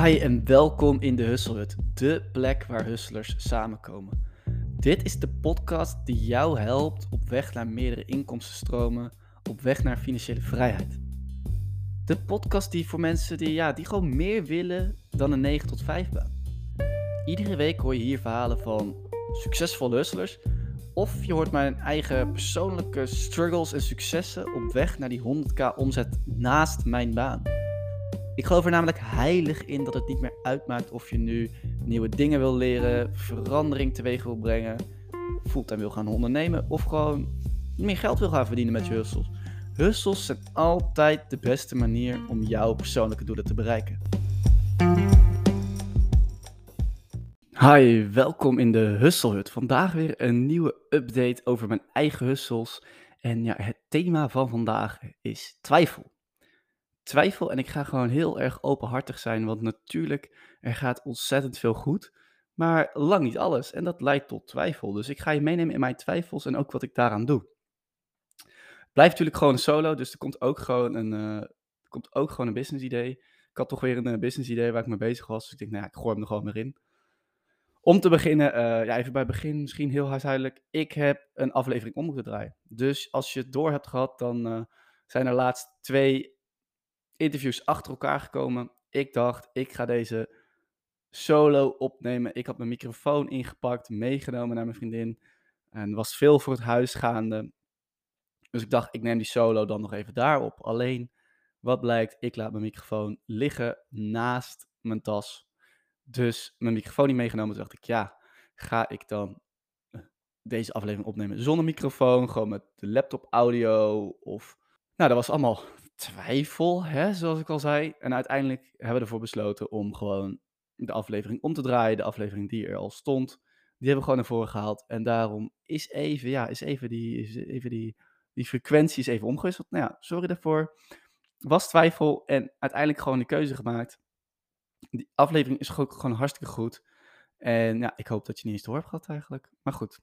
Hi en welkom in de Husselhut, de plek waar hustlers samenkomen. Dit is de podcast die jou helpt op weg naar meerdere inkomstenstromen, op weg naar financiële vrijheid. De podcast die voor mensen die, ja, die gewoon meer willen dan een 9 tot 5 baan. Iedere week hoor je hier verhalen van succesvolle hustlers of je hoort mijn eigen persoonlijke struggles en successen op weg naar die 100k omzet naast mijn baan. Ik geloof er namelijk heilig in dat het niet meer uitmaakt of je nu nieuwe dingen wil leren, verandering teweeg wil brengen, fulltime wil gaan ondernemen of gewoon meer geld wil gaan verdienen met je hustles. Hustles zijn altijd de beste manier om jouw persoonlijke doelen te bereiken. Hi, welkom in de Husselhut. Vandaag weer een nieuwe update over mijn eigen hustles. En ja, het thema van vandaag is twijfel twijfel en ik ga gewoon heel erg openhartig zijn, want natuurlijk, er gaat ontzettend veel goed, maar lang niet alles. En dat leidt tot twijfel. Dus ik ga je meenemen in mijn twijfels en ook wat ik daaraan doe. Blijft natuurlijk gewoon een solo, dus er komt ook gewoon een, uh, komt ook gewoon een business idee. Ik had toch weer een uh, business idee waar ik mee bezig was, dus ik denk, nou ja, ik gooi hem er gewoon weer in. Om te beginnen, uh, ja, even bij het begin, misschien heel huishoudelijk. Ik heb een aflevering om moeten draaien. Dus als je het door hebt gehad, dan zijn er laatst twee interviews achter elkaar gekomen. Ik dacht, ik ga deze solo opnemen. Ik had mijn microfoon ingepakt, meegenomen naar mijn vriendin. En was veel voor het huis gaande. Dus ik dacht, ik neem die solo dan nog even daarop. Alleen, wat blijkt, ik laat mijn microfoon liggen naast mijn tas. Dus mijn microfoon niet meegenomen. Toen dacht ik, ja, ga ik dan eh, deze aflevering opnemen zonder microfoon? Gewoon met de laptop audio? Of... Nou, dat was allemaal twijfel, hè, zoals ik al zei. En uiteindelijk hebben we ervoor besloten om gewoon de aflevering om te draaien. De aflevering die er al stond, die hebben we gewoon naar voren gehaald. En daarom is even, ja, is even die, is even die, die frequentie is even omgewisseld. Nou ja, sorry daarvoor. Was twijfel en uiteindelijk gewoon de keuze gemaakt. Die aflevering is ook gewoon hartstikke goed. En ja, ik hoop dat je niet eens door hebt gehad eigenlijk. Maar goed,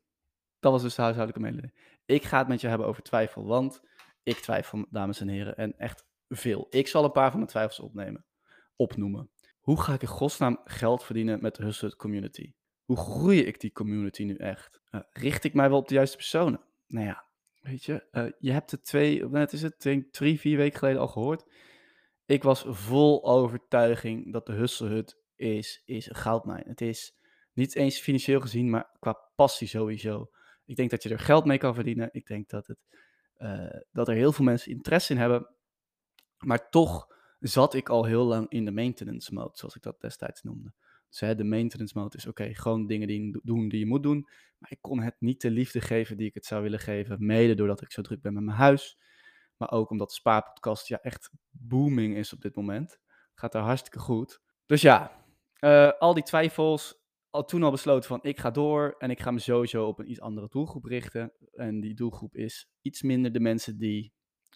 dat was dus de huishoudelijke mededeling. Ik ga het met je hebben over twijfel, want ik twijfel, dames en heren, en echt veel. Ik zal een paar van mijn twijfels opnemen, opnoemen. Hoe ga ik in godsnaam geld verdienen met de Hustle Community? Hoe groei ik die community nu echt? Uh, richt ik mij wel op de juiste personen? Nou ja, weet je, uh, je hebt het twee, net is het, denk drie, vier weken geleden al gehoord. Ik was vol overtuiging dat de Hustle is, is een goudmijn. Het is niet eens financieel gezien, maar qua passie sowieso. Ik denk dat je er geld mee kan verdienen. Ik denk dat het dat er heel veel mensen interesse in hebben. Maar toch zat ik al heel lang in de maintenance mode, zoals ik dat destijds noemde. Dus hè, de maintenance mode is oké, gewoon dingen die doen die je moet doen. Maar ik kon het niet de liefde geven die ik het zou willen geven. Mede doordat ik zo druk ben met mijn huis. Maar ook omdat de spaarpodcast ja, echt booming is op dit moment. Gaat er hartstikke goed. Dus ja, uh, al die twijfels, al toen al besloten van ik ga door en ik ga me sowieso op een iets andere doelgroep richten. En die doelgroep is iets minder de mensen die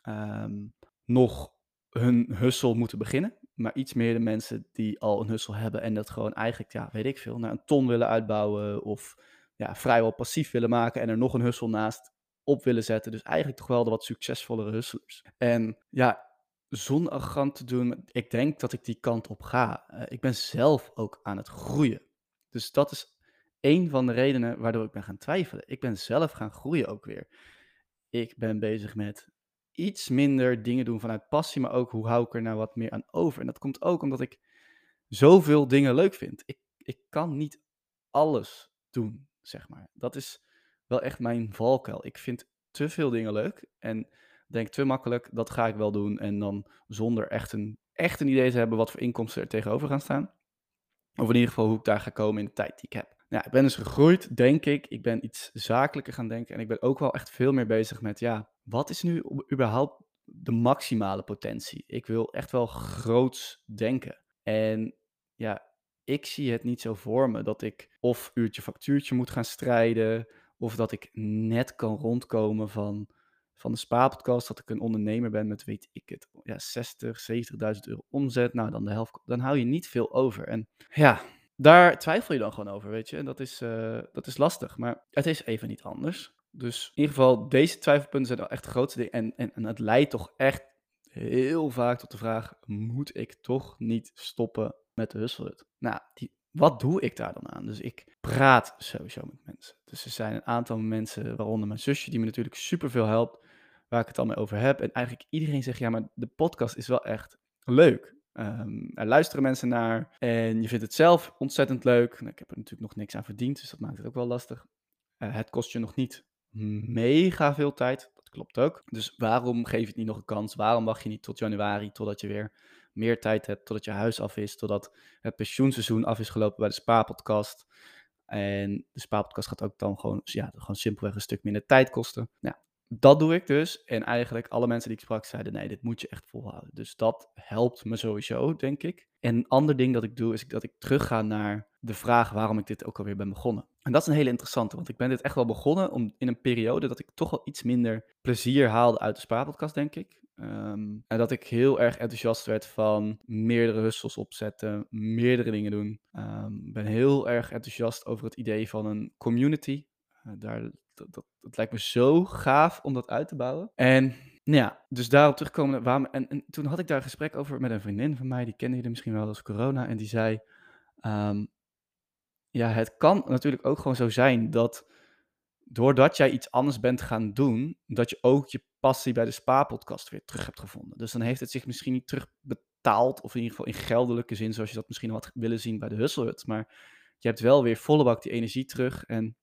um, nog hun hussel moeten beginnen. Maar iets meer de mensen die al een hussel hebben en dat gewoon eigenlijk, ja, weet ik veel, naar een ton willen uitbouwen. Of ja, vrijwel passief willen maken en er nog een hussel naast op willen zetten. Dus eigenlijk toch wel de wat succesvollere hustlers. En ja, zonder arrogant te doen, ik denk dat ik die kant op ga. Uh, ik ben zelf ook aan het groeien. Dus dat is een van de redenen waardoor ik ben gaan twijfelen. Ik ben zelf gaan groeien ook weer. Ik ben bezig met iets minder dingen doen vanuit passie, maar ook hoe hou ik er nou wat meer aan over. En dat komt ook omdat ik zoveel dingen leuk vind. Ik, ik kan niet alles doen, zeg maar. Dat is wel echt mijn valkuil. Ik vind te veel dingen leuk en denk te makkelijk, dat ga ik wel doen. En dan zonder echt een, echt een idee te hebben wat voor inkomsten er tegenover gaan staan. Of in ieder geval hoe ik daar ga komen in de tijd die ik heb. Nou, ik ben dus gegroeid, denk ik. Ik ben iets zakelijker gaan denken. En ik ben ook wel echt veel meer bezig met, ja, wat is nu überhaupt de maximale potentie? Ik wil echt wel groots denken. En ja, ik zie het niet zo voor me dat ik of uurtje factuurtje moet gaan strijden. Of dat ik net kan rondkomen van van de Spaarpodcast dat ik een ondernemer ben met, weet ik het, ja, 60, 70.000 euro omzet. Nou, dan de helft, dan hou je niet veel over. En ja, daar twijfel je dan gewoon over, weet je. En dat is, uh, dat is lastig, maar het is even niet anders. Dus in ieder geval, deze twijfelpunten zijn wel echt de grootste dingen. En, en, en het leidt toch echt heel vaak tot de vraag, moet ik toch niet stoppen met de Husselhut. Nou, die, wat doe ik daar dan aan? Dus ik praat sowieso met mensen. Dus er zijn een aantal mensen, waaronder mijn zusje, die me natuurlijk superveel helpt, waar ik het al mee over heb. En eigenlijk iedereen zegt, ja, maar de podcast is wel echt leuk. Um, er luisteren mensen naar en je vindt het zelf ontzettend leuk. Nou, ik heb er natuurlijk nog niks aan verdiend, dus dat maakt het ook wel lastig. Uh, het kost je nog niet mega veel tijd, dat klopt ook. Dus waarom geef je het niet nog een kans? Waarom wacht je niet tot januari, totdat je weer meer tijd hebt, totdat je huis af is, totdat het pensioenseizoen af is gelopen bij de Spa-podcast. En de Spa-podcast gaat ook dan gewoon, ja, gewoon simpelweg een stuk minder tijd kosten. Nou, dat doe ik dus. En eigenlijk alle mensen die ik sprak zeiden, nee, dit moet je echt volhouden. Dus dat helpt me sowieso, denk ik. En een ander ding dat ik doe, is dat ik terugga naar de vraag waarom ik dit ook alweer ben begonnen. En dat is een hele interessante, want ik ben dit echt wel begonnen om, in een periode dat ik toch wel iets minder plezier haalde uit de Spa-podcast, denk ik. Ehm, en dat ik heel erg enthousiast werd van meerdere hustles opzetten, meerdere dingen doen. Ik um, ben heel erg enthousiast over het idee van een community. Uh, daar, dat, dat, lijkt me zo gaaf om dat uit te bouwen. En nou ja, dus daarop terugkomen. Waarom, en, en, toen had ik daar een gesprek over met een vriendin van mij, die kende je misschien wel als corona. En die zei: um, Ja, het kan natuurlijk ook gewoon zo zijn dat doordat jij iets anders bent gaan doen, dat je ook je passie bij de Spa-podcast weer terug hebt gevonden. Dus dan heeft het zich misschien niet terugbetaald, of in ieder geval in geldelijke zin, zoals je dat misschien had willen zien bij de Hustlehut. Maar je hebt wel weer volle bak die energie terug en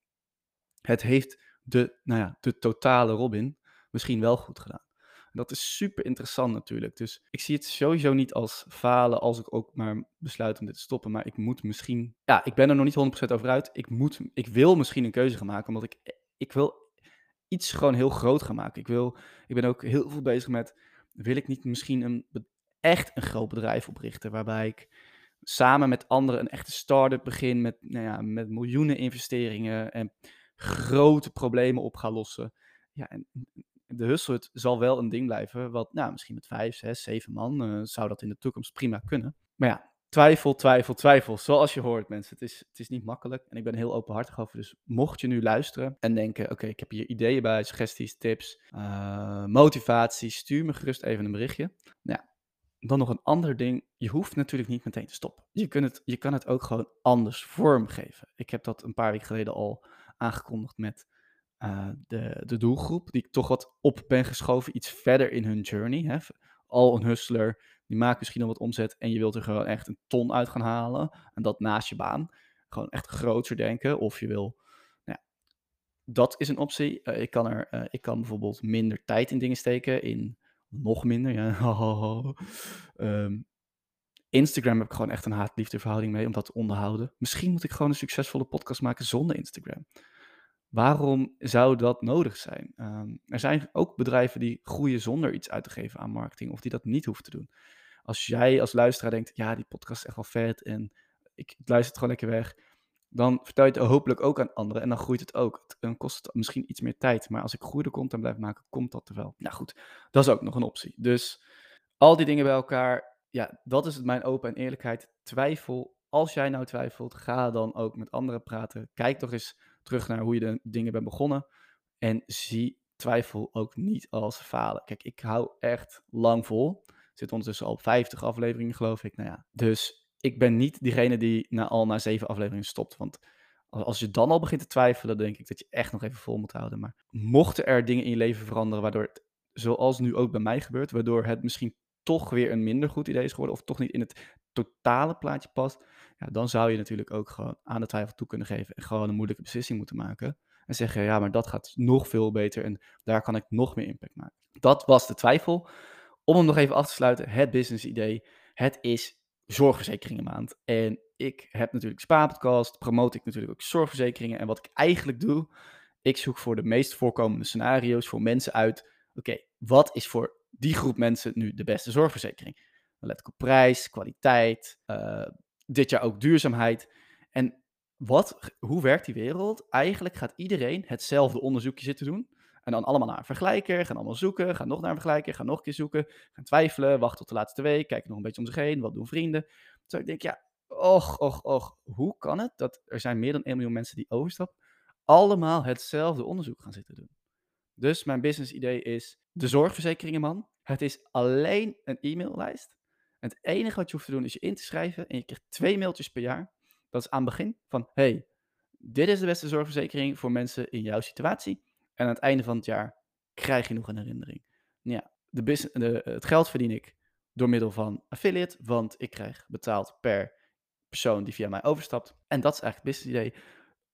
het heeft de, nou ja, de totale Robin misschien wel goed gedaan. Dat is super interessant natuurlijk. Dus ik zie het sowieso niet als falen als ik ook maar besluit om dit te stoppen. Maar ik moet misschien. Ja, ik ben er nog niet 100% over uit. Ik, moet, ik wil misschien een keuze gaan maken. Omdat ik, ik wil iets gewoon heel groot gaan maken. Ik, wil, ik ben ook heel veel bezig met. Wil ik niet misschien een, echt een groot bedrijf oprichten? Waarbij ik samen met anderen een echte start-up begin. Met, nou ja, met miljoenen investeringen. En grote problemen op ga lossen. Ja, en de Husselt zal wel een ding blijven, wat nou, misschien met vijf, zes, zeven man uh, zou dat in de toekomst prima kunnen. Maar ja, twijfel, twijfel, twijfel. Zoals je hoort, mensen. Het is, het is niet makkelijk en ik ben heel openhartig over. Dus mocht je nu luisteren en denken: oké, ik heb hier ideeën bij, suggesties, tips, uh, motivatie, stuur me gerust even een berichtje. Nou dan nog een ander ding. Je hoeft natuurlijk niet meteen te stoppen. Je, kunt het, je kan het ook gewoon anders vormgeven. Ik heb dat een paar weken geleden al aangekondigd met uh, de, de doelgroep, die ik toch wat op ben geschoven, iets verder in hun journey. Hè. Al een hustler, die maakt misschien al wat omzet en je wilt er gewoon echt een ton uit gaan halen. En dat naast je baan. Gewoon echt groter denken. Of je wil, nou ja, dat is een optie. Uh, ik, kan er, uh, ik kan bijvoorbeeld minder tijd in dingen steken, in nog minder. Ja. um, Instagram heb ik gewoon echt een haat-liefde verhouding mee om dat te onderhouden. Misschien moet ik gewoon een succesvolle podcast maken zonder Instagram. Waarom zou dat nodig zijn? Um, er zijn ook bedrijven die groeien zonder iets uit te geven aan marketing, of die dat niet hoeven te doen. Als jij als luisteraar denkt, ja, die podcast is echt wel vet en ik, luister het gewoon lekker weg, dan vertel je het hopelijk ook aan anderen en dan groeit het ook. Dan kost het misschien iets meer tijd, maar als ik goede content blijf maken, komt dat er wel. Nou goed, dat is ook nog een optie. Dus al die dingen bij elkaar, ja, dat is mijn open en eerlijkheid. Twijfel, als jij nou twijfelt, ga dan ook met anderen praten. Kijk toch eens terug naar hoe je de dingen bent begonnen. En zie twijfel ook niet als falen. Kijk, ik hou echt lang vol. Zit ondertussen al op 50 afleveringen, geloof ik. Nou ja, dus ik ben niet diegene die na, al na zeven afleveringen stopt. Want als je dan al begint te twijfelen, denk ik dat je echt nog even vol moet houden. Maar mochten er dingen in je leven veranderen, waardoor het, zoals nu ook bij mij gebeurt, waardoor het misschien toch weer een minder goed idee is geworden, of toch niet in het totale plaatje past, ja, dan zou je natuurlijk ook gewoon aan de twijfel toe kunnen geven en gewoon een moeilijke beslissing moeten maken. En zeggen, ja, maar dat gaat nog veel beter en daar kan ik nog meer impact maken. Dat was de twijfel. Om hem nog even af te sluiten, het business idee. Het is zorgverzekeringenmaand. En ik heb natuurlijk Spa-podcast, promote ik natuurlijk ook zorgverzekeringen. En wat ik eigenlijk doe, ik zoek voor de meest voorkomende scenario's voor mensen uit. Oké, wat is voor die groep mensen nu de beste zorgverzekering? Let ik op prijs, kwaliteit, uh, dit jaar ook duurzaamheid. En wat, hoe werkt die wereld? Eigenlijk gaat iedereen hetzelfde onderzoekje zitten doen. En dan allemaal naar een vergelijker, gaan allemaal zoeken, gaan nog naar een vergelijker, gaan nog een keer zoeken, gaan twijfelen, wachten tot de laatste week, kijken nog een beetje om zich heen, wat doen vrienden. Dus ik denk, ja, och, och, och, hoe kan het dat er zijn meer dan 1 miljoen mensen die overstappen, allemaal hetzelfde onderzoek gaan zitten doen? Dus mijn business idee is de zorgverzekeringenman. Het is alleen een e-maillijst het enige wat je hoeft te doen is je in te schrijven en je krijgt twee mailtjes per jaar. Dat is aan het begin van, hey, dit is de beste zorgverzekering voor mensen in jouw situatie. En aan het einde van het jaar krijg je nog een herinnering. Ja, de de, het geld verdien ik door middel van affiliate, want ik krijg betaald per persoon die via mij overstapt. En dat is eigenlijk het business idee.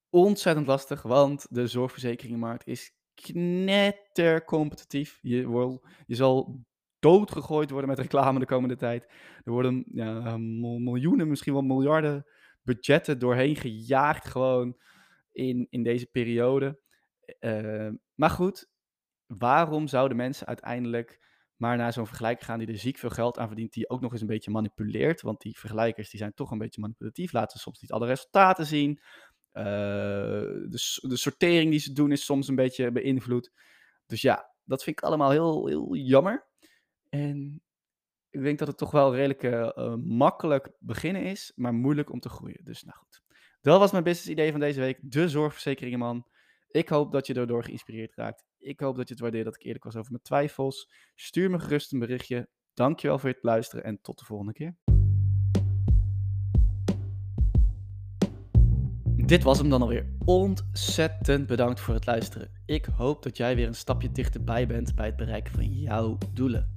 Ontzettend lastig, want de zorgverzekeringenmarkt is knetter competitief. Je, wil, je zal doodgegooid worden met reclame de komende tijd. Er worden ja, miljoenen, misschien wel miljarden budgetten doorheen gejaagd gewoon in, in deze periode. Uh, maar goed, waarom zouden mensen uiteindelijk maar naar zo'n vergelijker gaan die er ziek veel geld aan verdient, die ook nog eens een beetje manipuleert? Want die vergelijkers die zijn toch een beetje manipulatief, laten soms niet alle resultaten zien. Uh, de, de sortering die ze doen is soms een beetje beïnvloed. Dus ja, dat vind ik allemaal heel, heel jammer. En ik denk dat het toch wel redelijk uh, makkelijk beginnen is, maar moeilijk om te groeien. Dus nou goed. Dat was mijn business idee van deze week. De zorgverzekeringenman. Ik hoop dat je daardoor geïnspireerd raakt. Ik hoop dat je het waardeert dat ik eerlijk was over mijn twijfels. Stuur me gerust een berichtje. Dankjewel voor het luisteren en tot de volgende keer. Dit was hem dan alweer. Ontzettend bedankt voor het luisteren. Ik hoop dat jij weer een stapje dichterbij bent bij het bereiken van jouw doelen.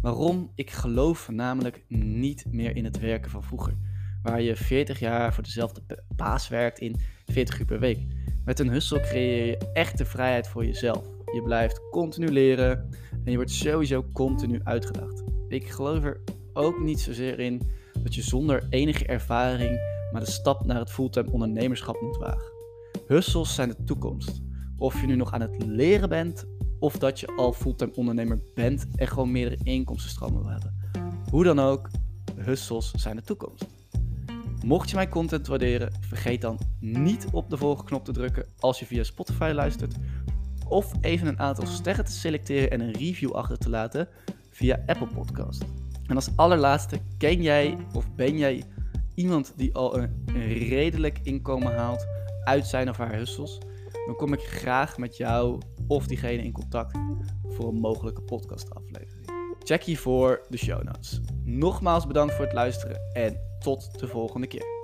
Waarom? Ik geloof namelijk niet meer in het werken van vroeger. Waar je 40 jaar voor dezelfde baas werkt in 40 uur per week. Met een hustle creëer je echte vrijheid voor jezelf. Je blijft continu leren en je wordt sowieso continu uitgedaagd. Ik geloof er ook niet zozeer in dat je zonder enige ervaring maar de stap naar het fulltime ondernemerschap moet wagen. Hustles zijn de toekomst. Of je nu nog aan het leren bent of dat je al fulltime ondernemer bent en gewoon meerdere inkomstenstromen wil hebben. Hoe dan ook, hustles zijn de toekomst. Mocht je mijn content waarderen, vergeet dan niet op de volgende knop te drukken als je via Spotify luistert. Of even een aantal sterren te selecteren en een review achter te laten via Apple Podcast. En als allerlaatste, ken jij of ben jij iemand die al een redelijk inkomen haalt uit zijn of haar hustles? Dan kom ik graag met jou of diegene in contact voor een mogelijke podcastaflevering. Check hiervoor de show notes. Nogmaals bedankt voor het luisteren en tot de volgende keer.